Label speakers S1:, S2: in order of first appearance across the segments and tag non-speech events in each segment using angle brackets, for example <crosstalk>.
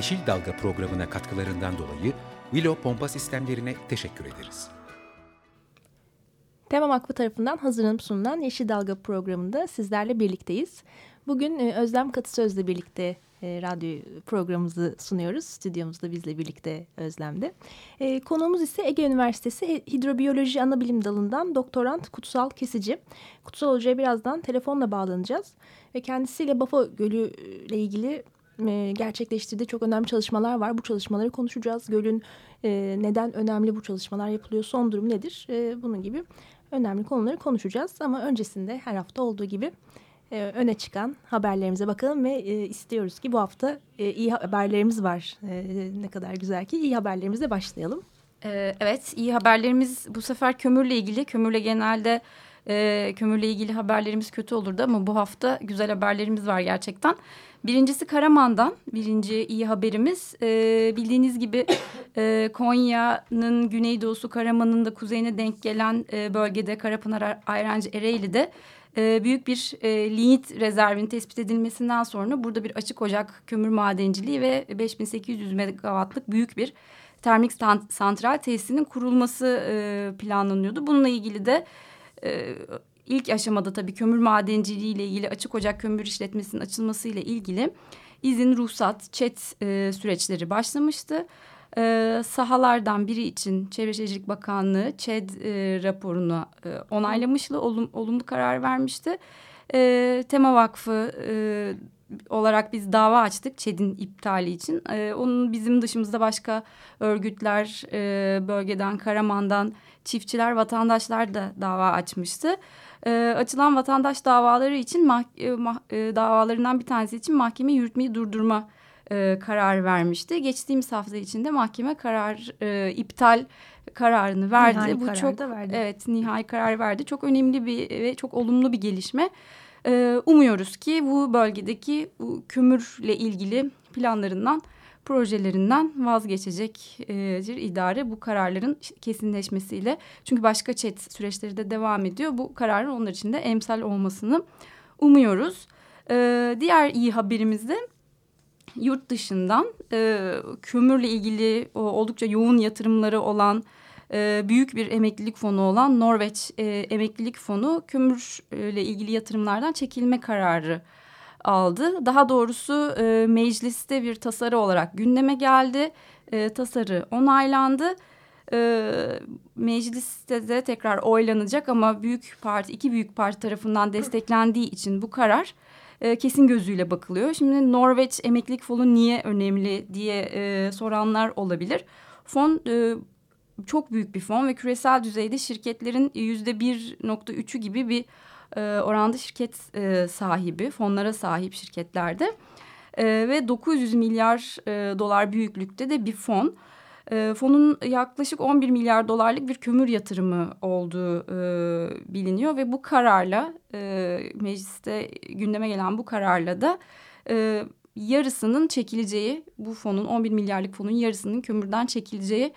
S1: Yeşil Dalga programına katkılarından dolayı Willow Pompa Sistemlerine teşekkür ederiz.
S2: Tema Vakfı tarafından hazırlanıp sunulan Yeşil Dalga programında sizlerle birlikteyiz. Bugün e, Özlem Katısöz'le birlikte e, radyo programımızı sunuyoruz. Stüdyomuzda bizle birlikte Özlem'de. E, konuğumuz ise Ege Üniversitesi Hidrobiyoloji Anabilim Dalı'ndan doktorant Kutsal Kesici. Kutsal Hoca'ya birazdan telefonla bağlanacağız. Ve kendisiyle Bafa Gölü ile ilgili e, gerçekleştirdiği çok önemli çalışmalar var. Bu çalışmaları konuşacağız. Gölün e, neden önemli bu çalışmalar yapılıyor, son durum nedir? E, bunun gibi önemli konuları konuşacağız. Ama öncesinde her hafta olduğu gibi e, öne çıkan haberlerimize bakalım ve istiyoruz ki bu hafta iyi haberlerimiz var. Ne kadar güzel ki iyi haberlerimizle başlayalım.
S3: Evet iyi haberlerimiz bu sefer kömürle ilgili. Kömürle genelde e, kömürle ilgili haberlerimiz kötü olurdu ama bu hafta güzel haberlerimiz var gerçekten. Birincisi Karaman'dan birinci iyi haberimiz. E, bildiğiniz gibi e, Konya'nın güneydoğusu Karaman'ın da kuzeyine denk gelen e, bölgede Karapınar Ayrancı Ereğli'de e, büyük bir e, lignit rezervinin tespit edilmesinden sonra burada bir açık ocak kömür madenciliği ve 5800 megawattlık büyük bir termik santral tesisinin kurulması e, planlanıyordu. Bununla ilgili de e, ilk aşamada tabii kömür madenciliği ile ilgili açık ocak kömür işletmesinin açılması ile ilgili izin, ruhsat, çet e, süreçleri başlamıştı. E, sahalardan biri için Çevre Şehircilik Bakanlığı ÇED e, raporunu e, onaylamıştı, olum, olumlu karar vermişti. E, Tema Vakfı e, olarak biz dava açtık ÇED'in iptali için. E, onun bizim dışımızda başka örgütler e, bölgeden, Karaman'dan, çiftçiler, vatandaşlar da dava açmıştı. E, açılan vatandaş davaları için mah, e, mah, e, davalarından bir tanesi için mahkeme yürütmeyi durdurma e, karar vermişti. Geçtiğimiz hafta içinde mahkeme karar e, iptal kararını verdi.
S2: Nihai Bu karar çok verdi.
S3: evet nihai karar verdi. Çok önemli bir ve çok olumlu bir gelişme. E, umuyoruz ki bu bölgedeki bu kömürle ilgili planlarından projelerinden vazgeçecektir idare bu kararların kesinleşmesiyle. Çünkü başka çet süreçleri de devam ediyor. Bu kararın onlar için de emsal olmasını umuyoruz. Ee, diğer iyi haberimiz de yurt dışından e, kömürle ilgili o, oldukça yoğun yatırımları olan e, büyük bir emeklilik fonu olan Norveç e, Emeklilik Fonu kömürle ilgili yatırımlardan çekilme kararı aldı. Daha doğrusu e, mecliste bir tasarı olarak gündeme geldi. E, tasarı onaylandı. E, mecliste de tekrar oylanacak ama büyük parti iki büyük parti tarafından desteklendiği için bu karar e, kesin gözüyle bakılıyor. Şimdi Norveç emeklilik fonu niye önemli diye e, soranlar olabilir. Fon e, çok büyük bir fon ve küresel düzeyde şirketlerin yüzde bir nokta üçü gibi bir e, oranda şirket e, sahibi, fonlara sahip şirketlerde. E, ve 900 milyar e, dolar büyüklükte de bir fon. E, fonun yaklaşık 11 milyar dolarlık bir kömür yatırımı olduğu e, biliniyor ve bu kararla e, mecliste gündeme gelen bu kararla da e, yarısının çekileceği bu fonun 11 milyarlık fonun yarısının kömürden çekileceği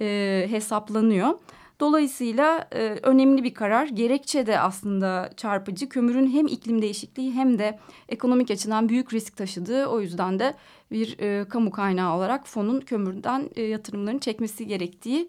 S3: e, hesaplanıyor. Dolayısıyla e, önemli bir karar. Gerekçe de aslında çarpıcı. Kömürün hem iklim değişikliği hem de ekonomik açıdan büyük risk taşıdığı. O yüzden de bir e, kamu kaynağı olarak fonun kömürden e, yatırımlarını çekmesi gerektiği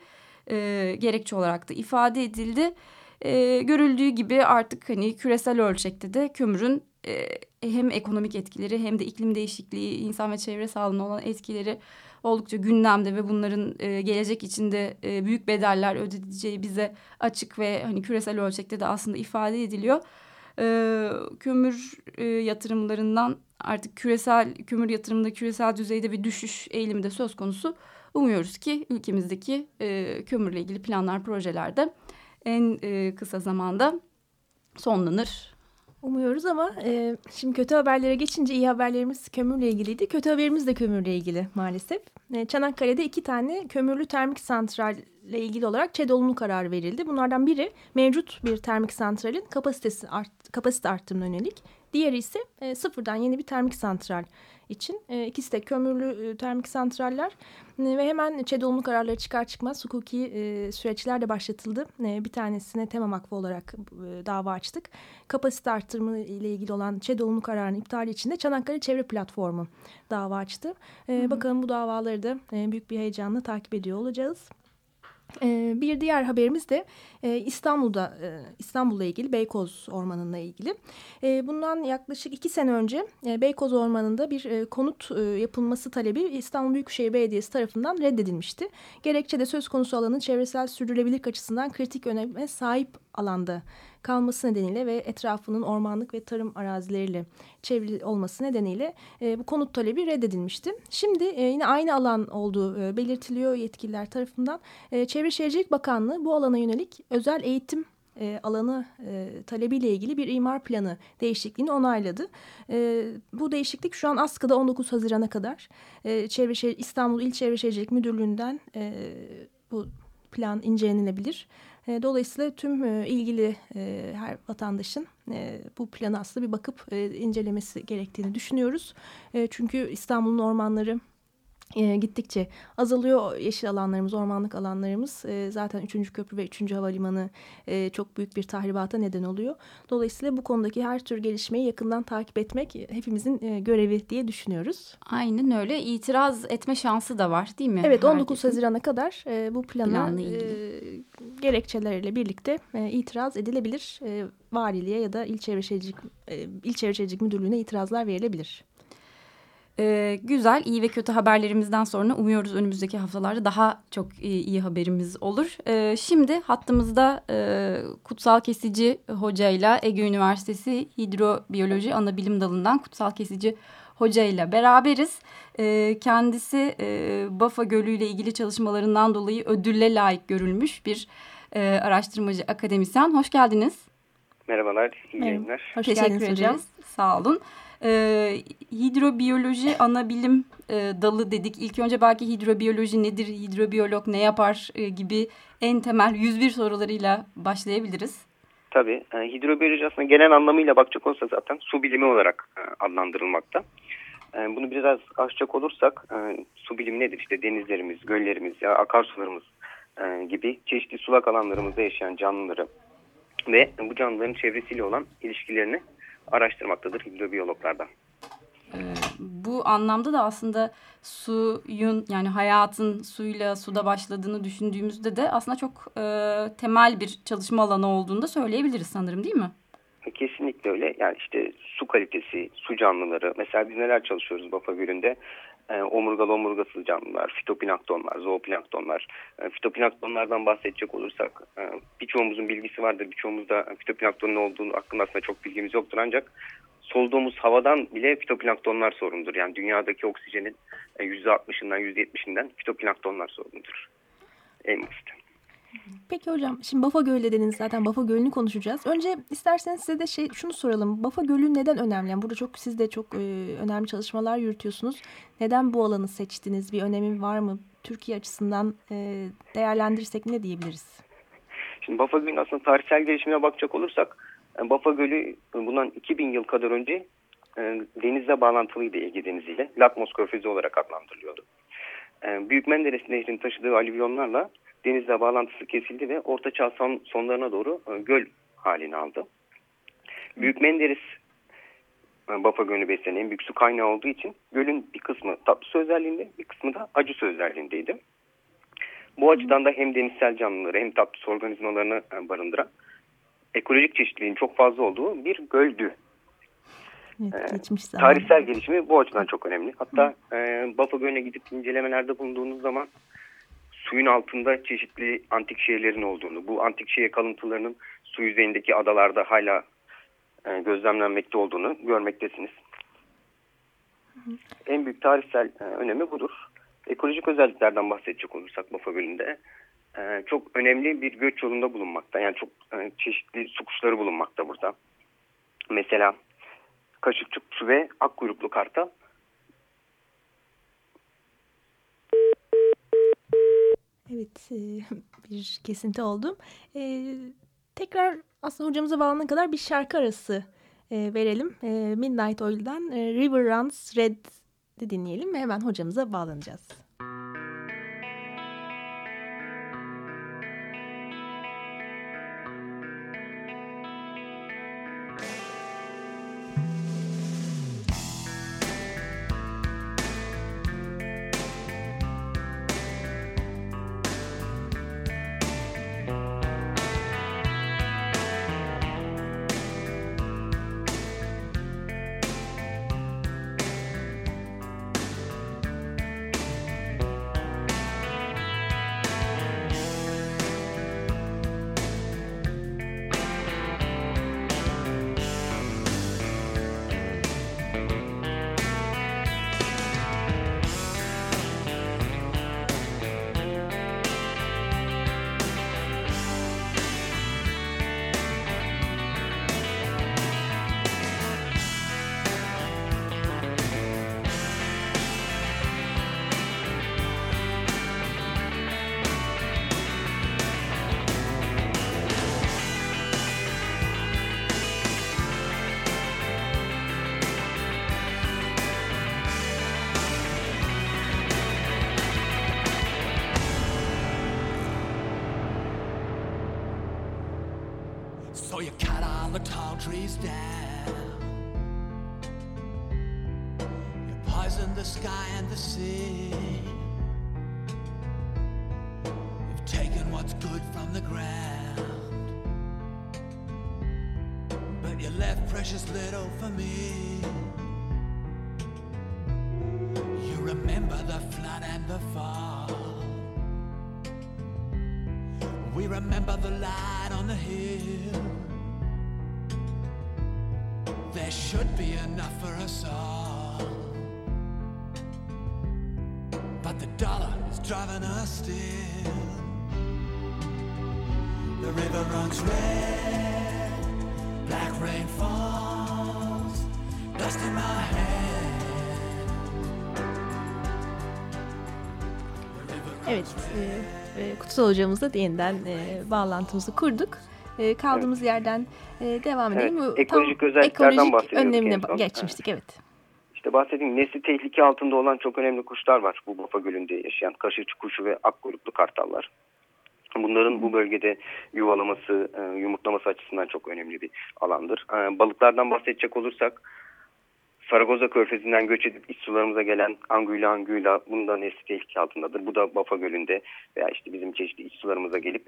S3: e, gerekçe olarak da ifade edildi. E, görüldüğü gibi artık hani küresel ölçekte de kömürün e, hem ekonomik etkileri hem de iklim değişikliği, insan ve çevre sağlığına olan etkileri oldukça gündemde ve bunların e, gelecek içinde e, büyük bedeller ödeyeceği bize açık ve hani küresel ölçekte de aslında ifade ediliyor. E, kömür e, yatırımlarından artık küresel kömür yatırımında küresel düzeyde bir düşüş eğilimi de söz konusu. Umuyoruz ki ülkemizdeki e, kömürle ilgili planlar projelerde en e, kısa zamanda sonlanır.
S2: Umuyoruz ama e, şimdi kötü haberlere geçince iyi haberlerimiz kömürle ilgiliydi. Kötü haberimiz de kömürle ilgili maalesef. E, Çanakkale'de iki tane kömürlü termik santralle ilgili olarak ÇED olumlu karar verildi. Bunlardan biri mevcut bir termik santralin kapasitesi art, kapasite arttırımına yönelik. Diğeri ise e, sıfırdan yeni bir termik santral için. E, ikisi de kömürlü e, termik santraller e, ve hemen ÇED olumlu kararları çıkar çıkmaz hukuki e, süreçler de başlatıldı. E, bir tanesine Tema Vakfı olarak e, dava açtık. Kapasite arttırımı ile ilgili olan ÇED olumlu kararının iptali için de Çanakkale Çevre Platformu dava açtı. E, bakalım bu davaları da e, büyük bir heyecanla takip ediyor olacağız. Ee, bir diğer haberimiz de e, İstanbul'da e, İstanbul'la ilgili Beykoz Ormanı'nla ilgili. E, bundan yaklaşık iki sene önce Beykoz Ormanı'nda bir konut yapılması talebi İstanbul Büyükşehir Belediyesi tarafından reddedilmişti. Gerekçe de söz konusu alanın çevresel sürdürülebilirlik açısından kritik öneme sahip alanda kalması nedeniyle ve etrafının ormanlık ve tarım arazileriyle çevrili olması nedeniyle e, bu konut talebi reddedilmişti. Şimdi e, yine aynı alan olduğu e, belirtiliyor yetkililer tarafından. E, Çevre Şehircilik Bakanlığı bu alana yönelik özel eğitim e, alanı e, talebiyle ilgili bir imar planı değişikliğini onayladı. E, bu değişiklik şu an askıda 19 Haziran'a kadar e, Çevre Şehir, İstanbul İl Çevre Şehircilik Müdürlüğü'nden e, bu plan incelenebilir. E, dolayısıyla tüm e, ilgili e, her vatandaşın bu planı aslında bir bakıp incelemesi gerektiğini düşünüyoruz. Çünkü İstanbul'un ormanları e, gittikçe azalıyor yeşil alanlarımız, ormanlık alanlarımız. E, zaten 3. köprü ve 3. havalimanı e, çok büyük bir tahribata neden oluyor. Dolayısıyla bu konudaki her tür gelişmeyi yakından takip etmek hepimizin e, görevi diye düşünüyoruz.
S3: Aynen öyle. İtiraz etme şansı da var değil mi?
S2: Evet 19 Herkesin. Haziran'a kadar e, bu plana e, gerekçeleriyle birlikte e, itiraz edilebilir. E, valiliğe ya da il çevre şehircilik, e, il çevre şehircilik müdürlüğüne itirazlar verilebilir.
S3: Ee, güzel, iyi ve kötü haberlerimizden sonra umuyoruz önümüzdeki haftalarda daha çok iyi, iyi haberimiz olur. Ee, şimdi hattımızda e, Kutsal Kesici hocayla Ege Üniversitesi Hidrobiyoloji Anabilim Dalı'ndan Kutsal Kesici hocayla beraberiz. Ee, kendisi e, Bafa Gölü ile ilgili çalışmalarından dolayı ödülle layık görülmüş bir e, araştırmacı akademisyen. Hoş geldiniz.
S4: Merhabalar, iyi yayınlar.
S3: Hoş Teşekkür ederiz. Sağ olun e, hidrobiyoloji ana bilim e, dalı dedik. İlk önce belki hidrobiyoloji nedir, hidrobiyolog ne yapar e, gibi en temel 101 sorularıyla başlayabiliriz.
S4: Tabii. E, hidrobiyoloji aslında genel anlamıyla bakacak olsa zaten su bilimi olarak e, adlandırılmakta. E, bunu biraz açacak olursak e, su bilimi nedir? İşte denizlerimiz, göllerimiz ya akarsularımız e, gibi çeşitli sulak alanlarımızda yaşayan canlıları ve bu canlıların çevresiyle olan ilişkilerini araştırmaktadır hidrobiyologlardan.
S3: Ee, bu anlamda da aslında suyun yani hayatın suyla suda başladığını düşündüğümüzde de aslında çok e, temel bir çalışma alanı olduğunu da söyleyebiliriz sanırım değil mi?
S4: Kesinlikle öyle. Yani işte su kalitesi, su canlıları. Mesela biz neler çalışıyoruz Bafa Gölü'nde? E, omurgalı omurgasız canlılar, fitoplanktonlar, zooplanktonlar. E, fitoplanktonlardan bahsedecek olursak e, birçoğumuzun bilgisi vardır. Birçoğumuzda fitoplanktonun olduğunu hakkında aslında çok bilgimiz yoktur ancak soluduğumuz havadan bile fitoplanktonlar sorumludur. Yani dünyadaki oksijenin %60'ından %70'inden fitoplanktonlar sorumludur. En basit.
S2: Peki hocam şimdi Bafa Gölü dediniz zaten Bafa Gölü'nü konuşacağız. Önce isterseniz size de şey şunu soralım. Bafa Gölü neden önemli? Yani burada çok siz de çok e, önemli çalışmalar yürütüyorsunuz. Neden bu alanı seçtiniz? Bir önemi var mı? Türkiye açısından e, değerlendirirsek ne diyebiliriz?
S4: Şimdi Bafa Gölü'nün aslında tarihsel gelişimine bakacak olursak e, Bafa Gölü bundan 2000 yıl kadar önce e, denizle bağlantılıydı Ege Denizi ile. Lakmos Körfezi olarak adlandırılıyordu. E, Büyük Menderes Nehri'nin taşıdığı alüvyonlarla denizle bağlantısı kesildi ve Orta Çağ son, sonlarına doğru e, göl halini aldı. Büyük Menderes e, Bafa Gölü beslenen en büyük su kaynağı olduğu için gölün bir kısmı tatlı su özelliğinde bir kısmı da acı su özelliğindeydi. Bu açıdan da hem denizsel canlıları hem tatlı su organizmalarını e, barındıran ekolojik çeşitliliğin çok fazla olduğu bir göldü. Evet, ee, tarihsel gelişimi bu açıdan çok önemli. Hatta e, Bafa Gölü'ne gidip incelemelerde bulunduğunuz zaman suyun altında çeşitli antik şehirlerin olduğunu, bu antik şehir kalıntılarının su yüzeyindeki adalarda hala e, gözlemlenmekte olduğunu görmektesiniz. Hı hı. En büyük tarihsel e, önemi budur. Ekolojik özelliklerden bahsedecek olursak Bafa Gölü'nde e, çok önemli bir göç yolunda bulunmakta. Yani çok e, çeşitli su kuşları bulunmakta burada. Mesela kaşıkçı kuşu ve ak kuyruklu kartal.
S2: Evet, e, <laughs> bir kesinti oldu. E, tekrar aslında hocamıza bağlanana kadar bir şarkı arası e, verelim. Midnight Oil'dan River Runs Red'i dinleyelim ve hemen hocamıza bağlanacağız. Trees down. You poison the sky and the sea. You've taken what's good from the ground. But you left precious little for me. You remember the flood and the fall. We remember the light on the hill. There should be enough for us all. But the dollar is driving us still. The river runs red, black rain falls, dust in my hand. Evet, e, Kutsal hocamızla yeniden e, bağlantımızı kurduk. E, kaldığımız evet. yerden e, devam edelim.
S4: Evet, ekolojik Tam özelliklerden ekolojik bahsediyoruz.
S2: önlemine geçmiştik evet.
S4: İşte bahsettiğim nesli tehlike altında olan çok önemli kuşlar var bu Bafa Gölü'nde yaşayan kaşıkçı kuşu ve ak kuyruklu kartallar. Bunların bu bölgede yuvalaması, e, yumurtlaması açısından çok önemli bir alandır. E, balıklardan bahsedecek olursak Saragoza Körfezi'nden göç edip iç sularımıza gelen Anguilla Anguilla bunda nesli tehlike altındadır. Bu da Bafa Gölü'nde veya işte bizim çeşitli iç sularımıza gelip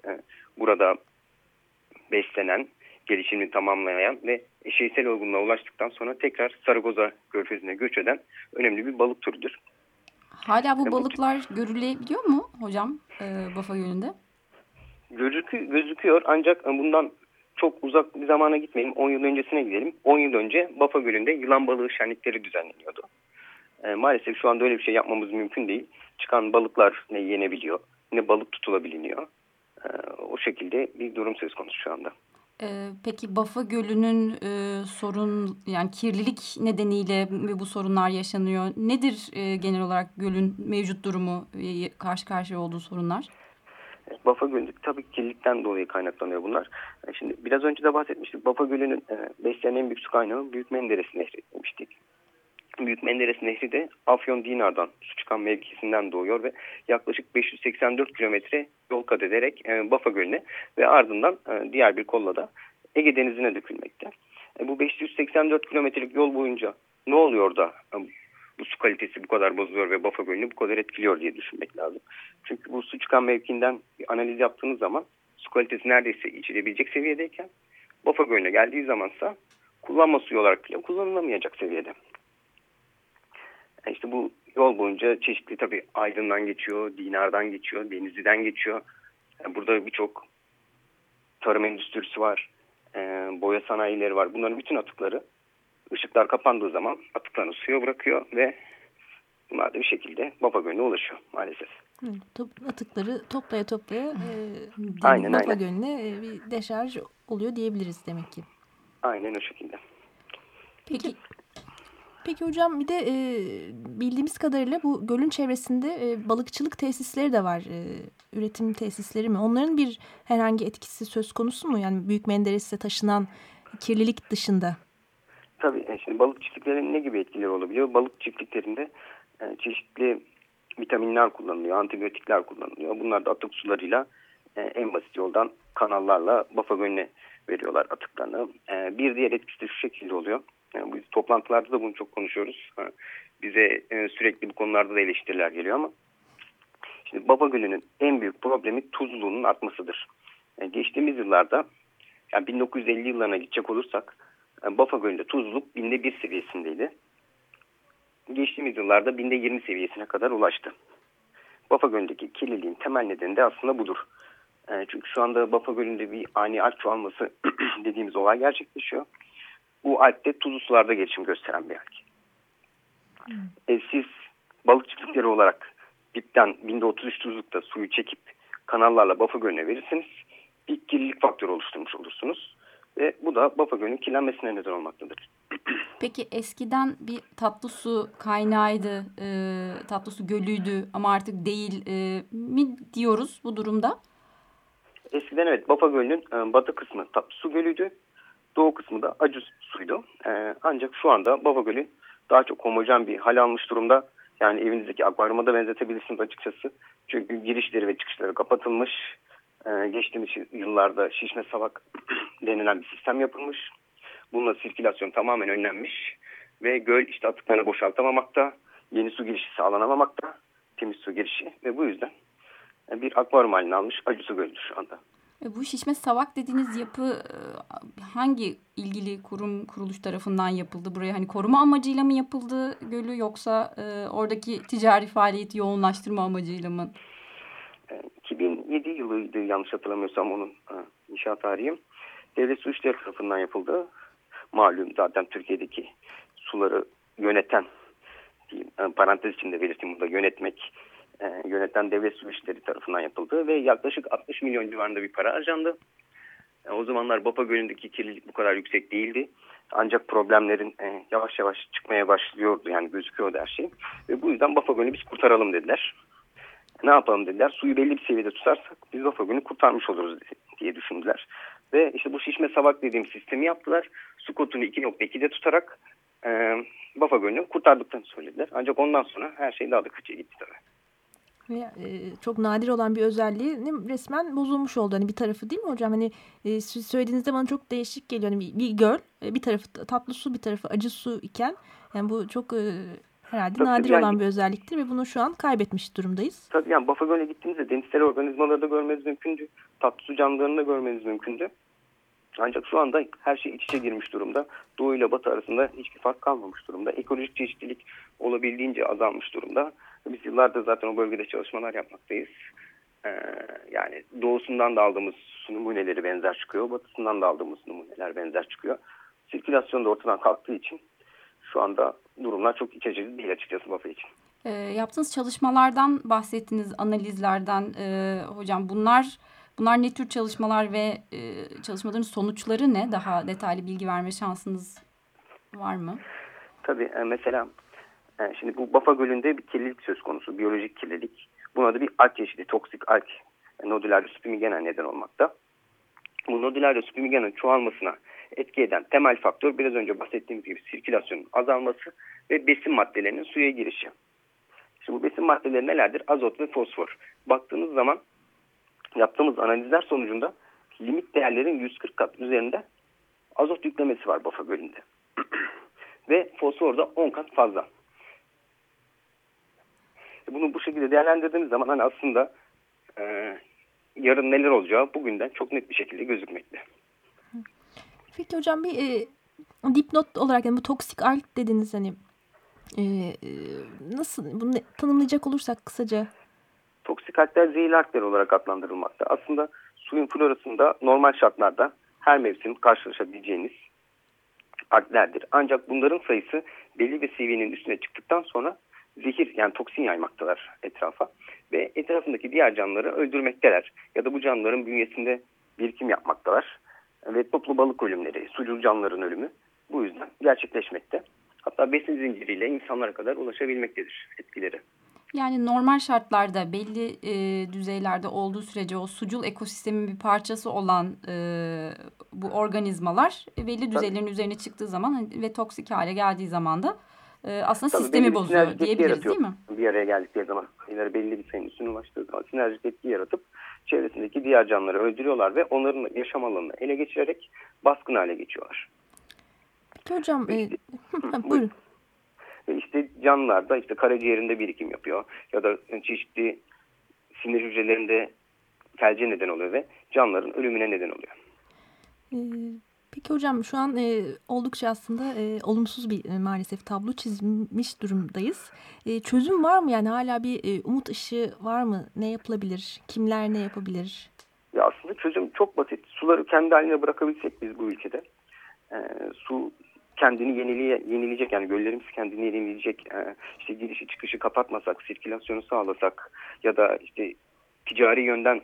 S4: burada beslenen, gelişimini tamamlayan ve eşeysel olgunluğa ulaştıktan sonra tekrar Saragoza Körfezi'ne göç eden önemli bir balık türüdür.
S3: Hala bu balıklar görülebiliyor mu hocam e, Bafa Gölü'nde?
S4: Gözükü, gözüküyor ancak bundan çok uzak bir zamana gitmeyelim. 10 yıl öncesine gidelim. 10 yıl önce Bafa Gölü'nde yılan balığı şenlikleri düzenleniyordu. E, maalesef şu anda öyle bir şey yapmamız mümkün değil. Çıkan balıklar ne yenebiliyor ne balık tutulabiliyor. E, o şekilde bir durum söz konusu şu anda.
S3: Ee, peki Bafa Gölü'nün e, sorun yani kirlilik nedeniyle bu sorunlar yaşanıyor. Nedir e, genel olarak gölün mevcut durumu e, karşı karşıya olduğu sorunlar?
S4: Bafa Gölü tabii kirlilikten dolayı kaynaklanıyor bunlar. E, şimdi biraz önce de bahsetmiştik. Bafa Gölü'nün e, besleyen en büyük su kaynağı Büyük Menderes Nehri demiştik. Büyük Menderes Nehri de Afyon Dinar'dan su çıkan mevkisinden doğuyor ve yaklaşık 584 kilometre yol kat ederek e, Bafa Gölü'ne ve ardından e, diğer bir kolla da Ege Denizi'ne dökülmekte. E, bu 584 kilometrelik yol boyunca ne oluyor da e, bu su kalitesi bu kadar bozuluyor ve Bafa Gölü'nü bu kadar etkiliyor diye düşünmek lazım. Çünkü bu su çıkan mevkinden bir analiz yaptığınız zaman su kalitesi neredeyse içilebilecek seviyedeyken Bafa Gölü'ne geldiği zamansa kullanma suyu olarak bile kullanılamayacak seviyede. İşte bu yol boyunca çeşitli tabii Aydın'dan geçiyor, Dinar'dan geçiyor, Denizli'den geçiyor. Yani burada birçok tarım endüstrisi var, e, boya sanayileri var. Bunların bütün atıkları ışıklar kapandığı zaman atıklarını suya bırakıyor ve bunlar da bir şekilde Bafa Gölü'ne ulaşıyor maalesef.
S2: Hı, top, atıkları toplaya toplaya e,
S4: Aynen,
S2: Bafa
S4: aynen.
S2: Gölü'ne e, bir deşarj oluyor diyebiliriz demek ki.
S4: Aynen o şekilde.
S2: Peki, peki hocam bir de e, bildiğimiz kadarıyla bu gölün çevresinde e, balıkçılık tesisleri de var. E, üretim tesisleri mi? Onların bir herhangi etkisi söz konusu mu? Yani Büyük Menderes'e taşınan kirlilik dışında.
S4: Tabii e, şimdi balık çiftliklerinin ne gibi etkileri olabiliyor? Balık çiftliklerinde e, çeşitli vitaminler kullanılıyor, antibiyotikler kullanılıyor. Bunlar da atık sularıyla e, en basit yoldan kanallarla Bafa Gölü'ne veriyorlar atıklarını. E, bir diğer etkisi de şu şekilde oluyor. Yani biz toplantılarda da bunu çok konuşuyoruz. Bize e, sürekli bu konularda da eleştiriler geliyor ama şimdi Baba Gölü'nün en büyük problemi tuzluluğunun artmasıdır. E, geçtiğimiz yıllarda yani 1950 yıllarına gidecek olursak e, Bafa Gölü'nde tuzluluk binde bir seviyesindeydi. Geçtiğimiz yıllarda binde 20 seviyesine kadar ulaştı. Bafa Gölü'ndeki kirliliğin temel nedeni de aslında budur. Çünkü şu anda Bafa Gölü'nde bir ani alp çoğalması <clears throat> dediğimiz olay gerçekleşiyor. Bu alp de tuzlu sularda gelişim gösteren bir alp. E, siz balık çiftlikleri olarak dipten binde 33 tuzlukta suyu çekip kanallarla Bafa Gölü'ne verirsiniz. Bir kirlilik faktörü oluşturmuş olursunuz. Ve bu da Bafa Gölü'nün kirlenmesine neden olmaktadır. <clears throat>
S3: Peki eskiden bir tatlı su kaynağıydı, e, tatlı su gölüydü ama artık değil e, mi diyoruz bu durumda?
S4: Eskiden evet Bafa Gölü'nün e, batı kısmı tatlı su gölüydü. Doğu kısmı da acı suydu. E, ancak şu anda Bafa Gölü daha çok homojen bir hal almış durumda. Yani evinizdeki akvaryuma da benzetebilirsiniz açıkçası. Çünkü girişleri ve çıkışları kapatılmış. E, geçtiğimiz yıllarda şişme savak <clears throat> denilen bir sistem yapılmış. Bununla sirkülasyon tamamen önlenmiş. Ve göl işte atıklarını boşaltamamakta. Yeni su girişi sağlanamamakta. Temiz su girişi. Ve bu yüzden bir akvaryum haline almış acı su gölüdür şu anda.
S3: E, bu şişme savak dediğiniz yapı e, hangi ilgili kurum kuruluş tarafından yapıldı buraya? Hani koruma amacıyla mı yapıldı gölü yoksa e, oradaki ticari faaliyeti yoğunlaştırma amacıyla mı?
S4: E, 2007 yılıydı yanlış hatırlamıyorsam onun inşaat tarihi. Devlet Su İşleri tarafından yapıldı. Malum zaten Türkiye'deki suları yöneten diyeyim, parantez içinde belirteyim burada yönetmek e, yöneten devlet su tarafından yapıldı ve yaklaşık 60 milyon civarında bir para harcandı. E, o zamanlar Bapa Gölü'ndeki kirlilik bu kadar yüksek değildi. Ancak problemlerin e, yavaş yavaş çıkmaya başlıyordu yani gözüküyordu her şey. Ve bu yüzden Bapa Gölü'nü biz kurtaralım dediler. Ne yapalım dediler. Suyu belli bir seviyede tutarsak biz Bapa Gölü'nü kurtarmış oluruz diye düşündüler. Ve işte bu şişme savak dediğim sistemi yaptılar. Su kotunu 2.2'de tutarak e, Bafa Gölü'nü kurtardıklarını söylediler. Ancak ondan sonra her şey daha da kötüye gitti tabii.
S2: E, çok nadir olan bir özelliği resmen bozulmuş oldu. Hani bir tarafı değil mi hocam? Hani e, siz söylediğinizde bana çok değişik geliyor. Hani bir, bir göl, e, bir tarafı tatlı su, bir tarafı acı su iken yani bu çok herhalde
S4: Tabii
S2: nadir
S4: yani-
S2: olan bir özelliktir ve bunu şu an kaybetmiş durumdayız.
S4: Tabii yani Bafa Gölü'ne gittiğinizde denizsel organizmaları da görmeniz mümkündü. Tatlı su canlılarını da görmeniz mümkündü. Ancak şu anda her şey iç içe girmiş durumda. Doğu ile batı arasında hiçbir fark kalmamış durumda. Ekolojik çeşitlilik olabildiğince azalmış durumda. Biz yıllardır zaten o bölgede çalışmalar yapmaktayız. Ee, yani doğusundan da aldığımız numuneleri benzer çıkıyor. Batısından da aldığımız numuneler benzer çıkıyor. Sirkülasyon da ortadan kalktığı için şu anda durumlar çok iç açıcı değil açıkçası Bafa için.
S3: E, yaptığınız çalışmalardan bahsettiniz, analizlerden e, hocam. Bunlar bunlar ne tür çalışmalar ve e, çalışmaların sonuçları ne? Daha detaylı bilgi verme şansınız var mı?
S4: Tabii e, mesela şimdi bu Bafa Gölü'nde bir kirlilik söz konusu, biyolojik kirlilik. Buna da bir alg çeşidi, toksik alg, e, nodülaryus spimigena neden olmakta. Bu nodülaryus spimigena'nın çoğalmasına etki eden temel faktör biraz önce bahsettiğimiz gibi sirkülasyonun azalması ve besin maddelerinin suya girişi. Şimdi bu besin maddeleri nelerdir? Azot ve fosfor. Baktığınız zaman yaptığımız analizler sonucunda limit değerlerin 140 kat üzerinde azot yüklemesi var Bafa Gölü'nde. <clears throat> ve fosfor da 10 kat fazla. Bunu bu şekilde değerlendirdiğimiz zaman hani aslında e, yarın neler olacağı bugünden çok net bir şekilde gözükmekte.
S2: Peki hocam bir e, dipnot olarak yani bu toksik alg dediniz hani e, e, nasıl bunu tanımlayacak olursak kısaca
S4: Toksik algler zehirli algler olarak adlandırılmakta. Aslında suyun florasında normal şartlarda her mevsim karşılaşabileceğiniz alglerdir. Ancak bunların sayısı belli bir seviyenin üstüne çıktıktan sonra zehir yani toksin yaymaktalar etrafa ve etrafındaki diğer canlıları öldürmekteler ya da bu canlıların bünyesinde birikim yapmaktalar ve toplu balık ölümleri, sucul canlıların ölümü bu yüzden gerçekleşmekte. Hatta besin zinciriyle insanlara kadar ulaşabilmektedir etkileri.
S3: Yani normal şartlarda belli e, düzeylerde olduğu sürece o sucul ekosistemin bir parçası olan e, bu organizmalar belli düzeylerin üzerine çıktığı zaman ve toksik hale geldiği zaman da e, aslında
S4: Tabii
S3: sistemi bozuyor diyebiliriz değil mi?
S4: Bir araya geldikleri zaman ileri belli bir sayının üstüne ulaştığı zaman sinerjik etki yaratıp çevresindeki diğer canlıları öldürüyorlar ve onların yaşam alanını ele geçirerek baskın hale geçiyorlar.
S2: Peki hocam e,
S4: İşte- <laughs>
S2: buyurun.
S4: Ve işte canlılarda işte karaciğerinde birikim yapıyor ya da çeşitli sinir hücrelerinde felce neden oluyor ve canlıların ölümüne neden oluyor.
S2: E, peki hocam şu an e, oldukça aslında e, olumsuz bir e, maalesef tablo çizmiş durumdayız. E, çözüm var mı yani hala bir e, umut ışığı var mı? Ne yapılabilir? Kimler ne yapabilir?
S4: Ya aslında çözüm çok basit. Suları kendi haline bırakabilsek biz bu ülkede e, su kendini yeniliye, yenileyecek yani göllerimiz kendini yenileyecek. E, işte girişi çıkışı kapatmasak, sirkülasyonu sağlasak ya da işte ticari yönden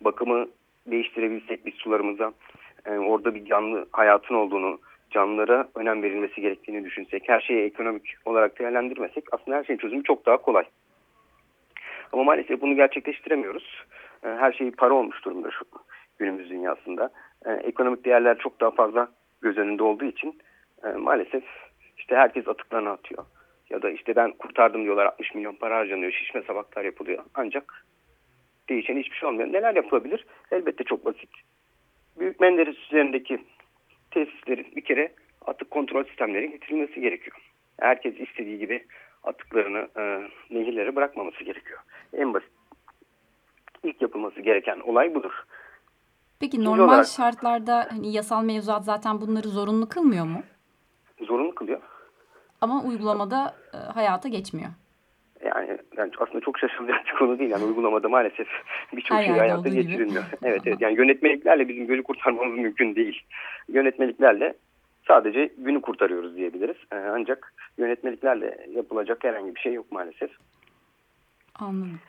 S4: bakımı değiştirebilsek biz sularımıza e, orada bir canlı hayatın olduğunu canlılara önem verilmesi gerektiğini düşünsek, her şeyi ekonomik olarak değerlendirmesek aslında her şeyin çözümü çok daha kolay. Ama maalesef bunu gerçekleştiremiyoruz. E, Her şey para olmuş durumda şu günümüz dünyasında. E, Ekonomik değerler çok daha fazla göz önünde olduğu için maalesef işte herkes atıklarını atıyor. Ya da işte ben kurtardım diyorlar 60 milyon para harcanıyor, şişme sabaklar yapılıyor. Ancak değişen hiçbir şey olmuyor. Neler yapılabilir? Elbette çok basit. Büyük Menderes üzerindeki tesislerin bir kere atık kontrol sistemleri getirilmesi gerekiyor. Herkes istediği gibi atıklarını e, nehirlere bırakmaması gerekiyor. En basit ilk yapılması gereken olay budur.
S3: Peki normal
S4: olarak-
S3: şartlarda hani yasal mevzuat zaten bunları zorunlu kılmıyor mu?
S4: Zorunlu kılıyor.
S3: Ama uygulamada e, hayata geçmiyor.
S4: Yani, yani aslında çok şaşılacak bir konu değil. Yani uygulamada maalesef birçok şey hayata geçirilmiyor. evet evet. Yani yönetmeliklerle bizim gölü kurtarmamız mümkün değil. Yönetmeliklerle sadece günü kurtarıyoruz diyebiliriz. Ee, ancak yönetmeliklerle yapılacak herhangi bir şey yok maalesef.
S3: Anladım.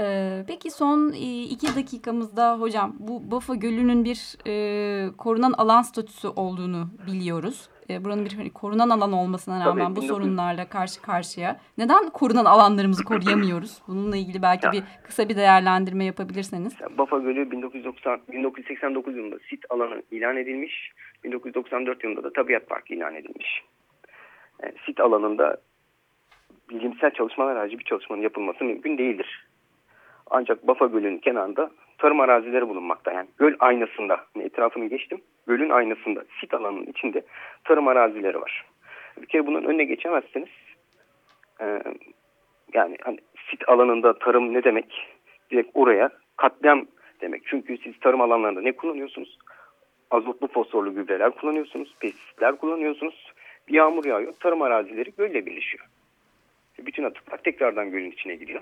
S3: Ee, peki son e, iki dakikamızda hocam bu Bafa Gölü'nün bir e, korunan alan statüsü olduğunu biliyoruz. E, buranın bir hani, korunan alan olmasına
S4: Tabii,
S3: rağmen bu
S4: 1900
S3: sorunlarla karşı karşıya. Neden korunan alanlarımızı koruyamıyoruz? Bununla ilgili belki
S4: Ya.
S3: bir kısa bir değerlendirme yapabilirseniz.
S4: Bafa Gölü 1990, 1989 yılında sit alanı ilan edilmiş. 1994 yılında da tabiat parkı ilan edilmiş. Yani sit alanında bilimsel çalışmalar harici bir çalışmanın yapılması mümkün değildir. Ancak Bafa Gölü'nün kenarında tarım arazileri bulunmakta. Yani göl aynasında, etrafını geçtim, gölün aynasında, sit alanının içinde tarım arazileri var. Bir kere bunun önüne geçemezseniz, e, yani hani sit alanında tarım ne demek? Direkt oraya katliam demek. Çünkü siz tarım alanlarında ne kullanıyorsunuz? Azotlu fosforlu gübreler kullanıyorsunuz, pestisitler kullanıyorsunuz. Bir yağmur yağıyor, tarım arazileri gölle birleşiyor. Bütün atıklar tekrardan gölün içine giriyor.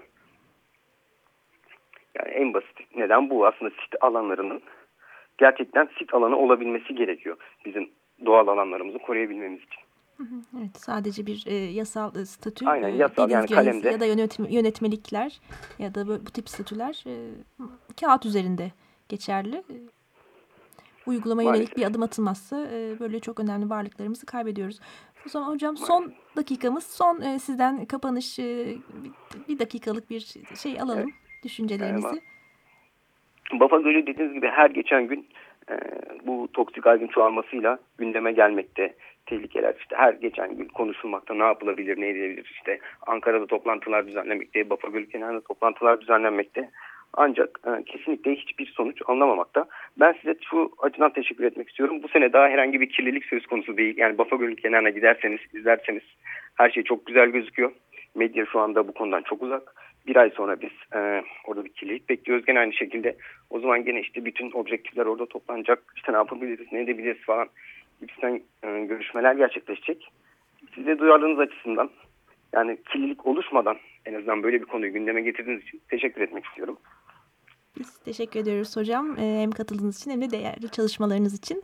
S4: Yani en basit neden bu aslında sit alanlarının gerçekten sit alanı olabilmesi gerekiyor. Bizim doğal alanlarımızı koruyabilmemiz için.
S2: Evet, sadece bir e, yasal e, statü,
S4: Aynen,
S2: e,
S4: yasal,
S2: dediğiniz
S4: yani kalemde.
S2: ya da yönetme, yönetmelikler ya da bu, bu tip statüler e, kağıt üzerinde geçerli. E, uygulama yönelik
S4: Maalesef.
S2: bir adım atılmazsa e, böyle çok önemli varlıklarımızı kaybediyoruz. O zaman hocam son dakikamız, son e, sizden kapanış, e, bir, bir dakikalık bir şey alalım, düşüncelerinizi.
S4: Bafa Gölü dediğiniz gibi her geçen gün e, bu toksik algın çoğalmasıyla gündeme gelmekte. Tehlikeler işte her geçen gün konuşulmakta ne yapılabilir ne edilebilir işte Ankara'da toplantılar düzenlenmekte, Bafa Gölü kenarında toplantılar düzenlenmekte. Ancak e, kesinlikle hiçbir sonuç alınamamakta. Ben size şu açıdan teşekkür etmek istiyorum. Bu sene daha herhangi bir kirlilik söz konusu değil. Yani Bafa Gölü kenarına giderseniz, izlerseniz her şey çok güzel gözüküyor. Medya şu anda bu konudan çok uzak. Bir ay sonra biz e, orada bir kirlilik bekliyoruz. Gene aynı şekilde o zaman gene işte bütün objektifler orada toplanacak. İşte ne yapabiliriz, ne edebiliriz falan gibisinden e, görüşmeler gerçekleşecek. Size duyarlılığınız açısından yani kirlilik oluşmadan en azından böyle bir konuyu gündeme getirdiğiniz için teşekkür etmek istiyorum.
S2: Biz teşekkür ediyoruz hocam. E, hem katıldığınız için hem de değerli çalışmalarınız için.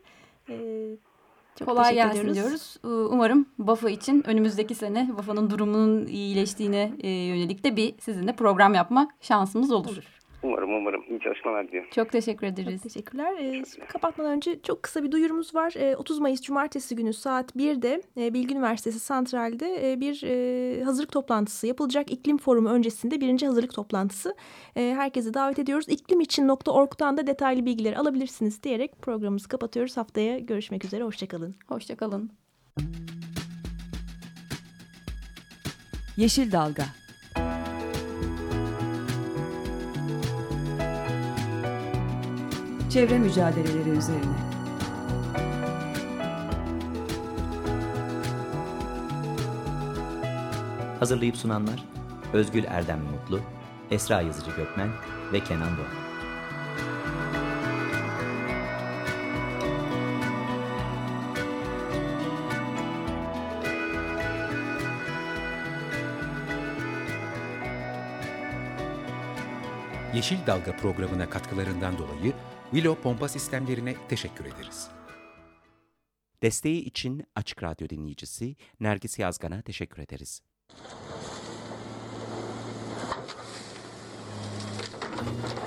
S2: Çok
S3: Kolay gelsin
S2: ediyoruz.
S3: diyoruz. Ee, Umarım Bafa için önümüzdeki sene Bafa'nın durumunun iyileştiğine e, yönelik de bir sizinle program yapma şansımız olur.
S4: Umarım umarım. İyi çalışmalar diliyorum.
S3: Çok teşekkür ederiz.
S2: Çok teşekkürler. Ee, kapatmadan önce çok kısa bir duyurumuz var. Ee, 30 Mayıs Cumartesi günü saat 1'de e, Bilgi Üniversitesi Santral'de e, bir e, hazırlık toplantısı yapılacak. İklim Forumu öncesinde birinci hazırlık toplantısı. E, herkesi davet ediyoruz. İklimiçin.org'dan da detaylı bilgileri alabilirsiniz diyerek programımızı kapatıyoruz. Haftaya görüşmek üzere. Hoşçakalın.
S3: Hoşçakalın.
S5: Yeşil Dalga Çevre mücadeleleri üzerine
S6: Hazırlayıp sunanlar Özgül Erdem Mutlu, Esra Yazıcı Gökmen ve Kenan Doğan.
S1: Yeşil Dalga programına katkılarından dolayı Willow pompa sistemlerine teşekkür ederiz.
S7: Desteği için Açık Radyo dinleyicisi Nergis Yazgan'a teşekkür ederiz. Thank you.